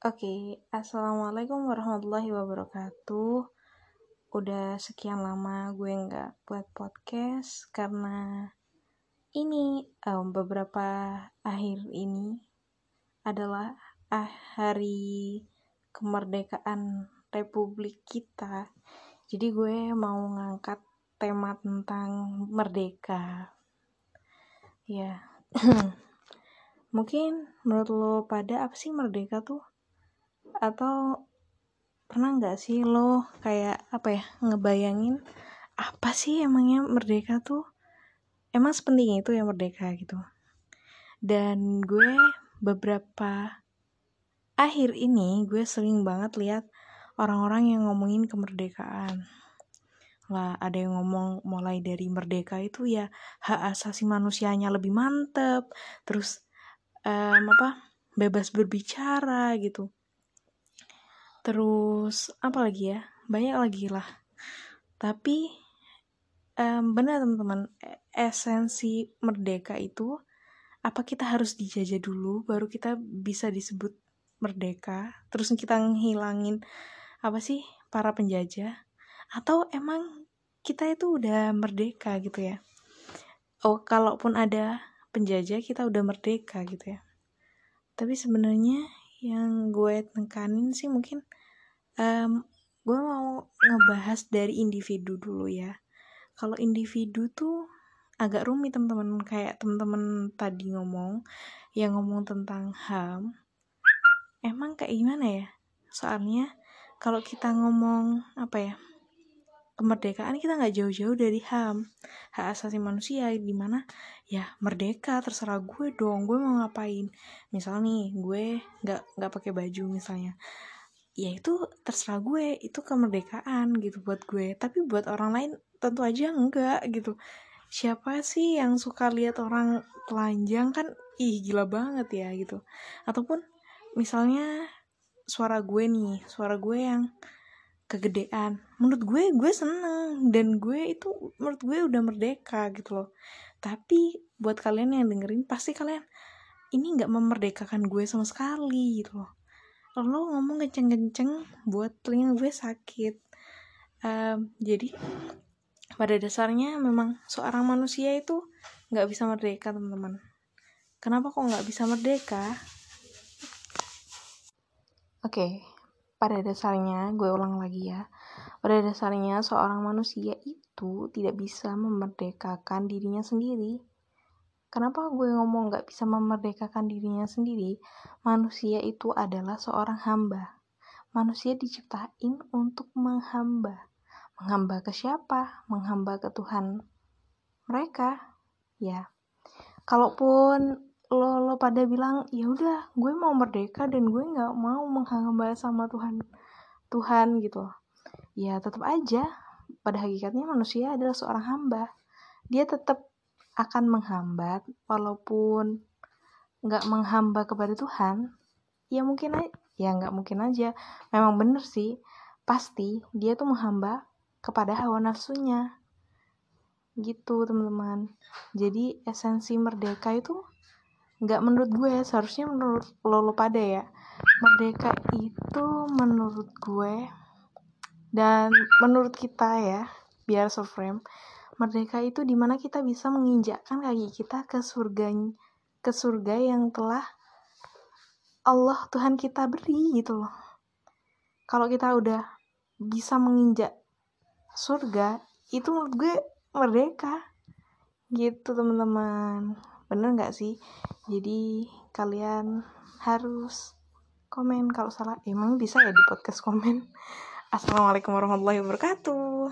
Oke, assalamualaikum warahmatullahi wabarakatuh. Udah sekian lama gue nggak buat podcast karena ini um, beberapa akhir ini adalah ah, hari kemerdekaan Republik kita. Jadi gue mau ngangkat tema tentang merdeka. Ya, mungkin menurut lo pada apa sih merdeka tuh? Atau pernah nggak sih lo kayak apa ya ngebayangin apa sih emangnya merdeka tuh? Emang sepenting itu ya merdeka gitu. Dan gue beberapa akhir ini gue sering banget lihat orang-orang yang ngomongin kemerdekaan. Lah ada yang ngomong mulai dari merdeka itu ya hak asasi manusianya lebih mantep terus um, apa bebas berbicara gitu terus apa lagi ya? Banyak lagi lah. Tapi um, benar teman-teman e, esensi merdeka itu apa kita harus dijajah dulu baru kita bisa disebut merdeka? Terus kita ngilangin apa sih para penjajah? Atau emang kita itu udah merdeka gitu ya? Oh kalaupun ada penjajah kita udah merdeka gitu ya? Tapi sebenarnya yang gue tekanin sih mungkin um, gue mau ngebahas dari individu dulu ya. Kalau individu tuh agak rumit teman-teman kayak teman-teman tadi ngomong yang ngomong tentang ham emang kayak gimana ya? Soalnya kalau kita ngomong apa ya kemerdekaan kita nggak jauh-jauh dari HAM hak asasi manusia di mana ya merdeka terserah gue dong gue mau ngapain. Misal nih gue nggak nggak pakai baju misalnya. Ya itu terserah gue itu kemerdekaan gitu buat gue. Tapi buat orang lain tentu aja enggak gitu. Siapa sih yang suka lihat orang telanjang kan ih gila banget ya gitu. Ataupun misalnya suara gue nih suara gue yang kegedean. Menurut gue gue seneng. Dan gue itu menurut gue udah merdeka gitu loh. Tapi buat kalian yang dengerin pasti kalian ini nggak memerdekakan gue sama sekali gitu loh. Lo ngomong kenceng-kenceng buat telinga gue sakit. Um, jadi pada dasarnya memang seorang manusia itu nggak bisa merdeka teman-teman. Kenapa kok nggak bisa merdeka? Oke okay pada dasarnya, gue ulang lagi ya, pada dasarnya seorang manusia itu tidak bisa memerdekakan dirinya sendiri. Kenapa gue ngomong gak bisa memerdekakan dirinya sendiri? Manusia itu adalah seorang hamba. Manusia diciptain untuk menghamba. Menghamba ke siapa? Menghamba ke Tuhan mereka. Ya. Kalaupun lo lo pada bilang ya udah gue mau merdeka dan gue nggak mau menghamba sama Tuhan Tuhan gitu. Ya tetap aja pada hakikatnya manusia adalah seorang hamba. Dia tetap akan menghambat walaupun nggak menghamba kepada Tuhan ya mungkin aja ya nggak mungkin aja. Memang bener sih pasti dia tuh menghamba kepada hawa nafsunya. Gitu teman-teman. Jadi esensi merdeka itu nggak menurut gue seharusnya menurut lo lo pada ya. Merdeka itu menurut gue dan menurut kita ya biar seframe merdeka itu di mana kita bisa menginjakkan kaki kita ke surga ke surga yang telah Allah Tuhan kita beri gitu loh. Kalau kita udah bisa menginjak surga itu menurut gue merdeka. Gitu teman-teman bener nggak sih? Jadi kalian harus komen kalau salah. Emang bisa ya di podcast komen? Assalamualaikum warahmatullahi wabarakatuh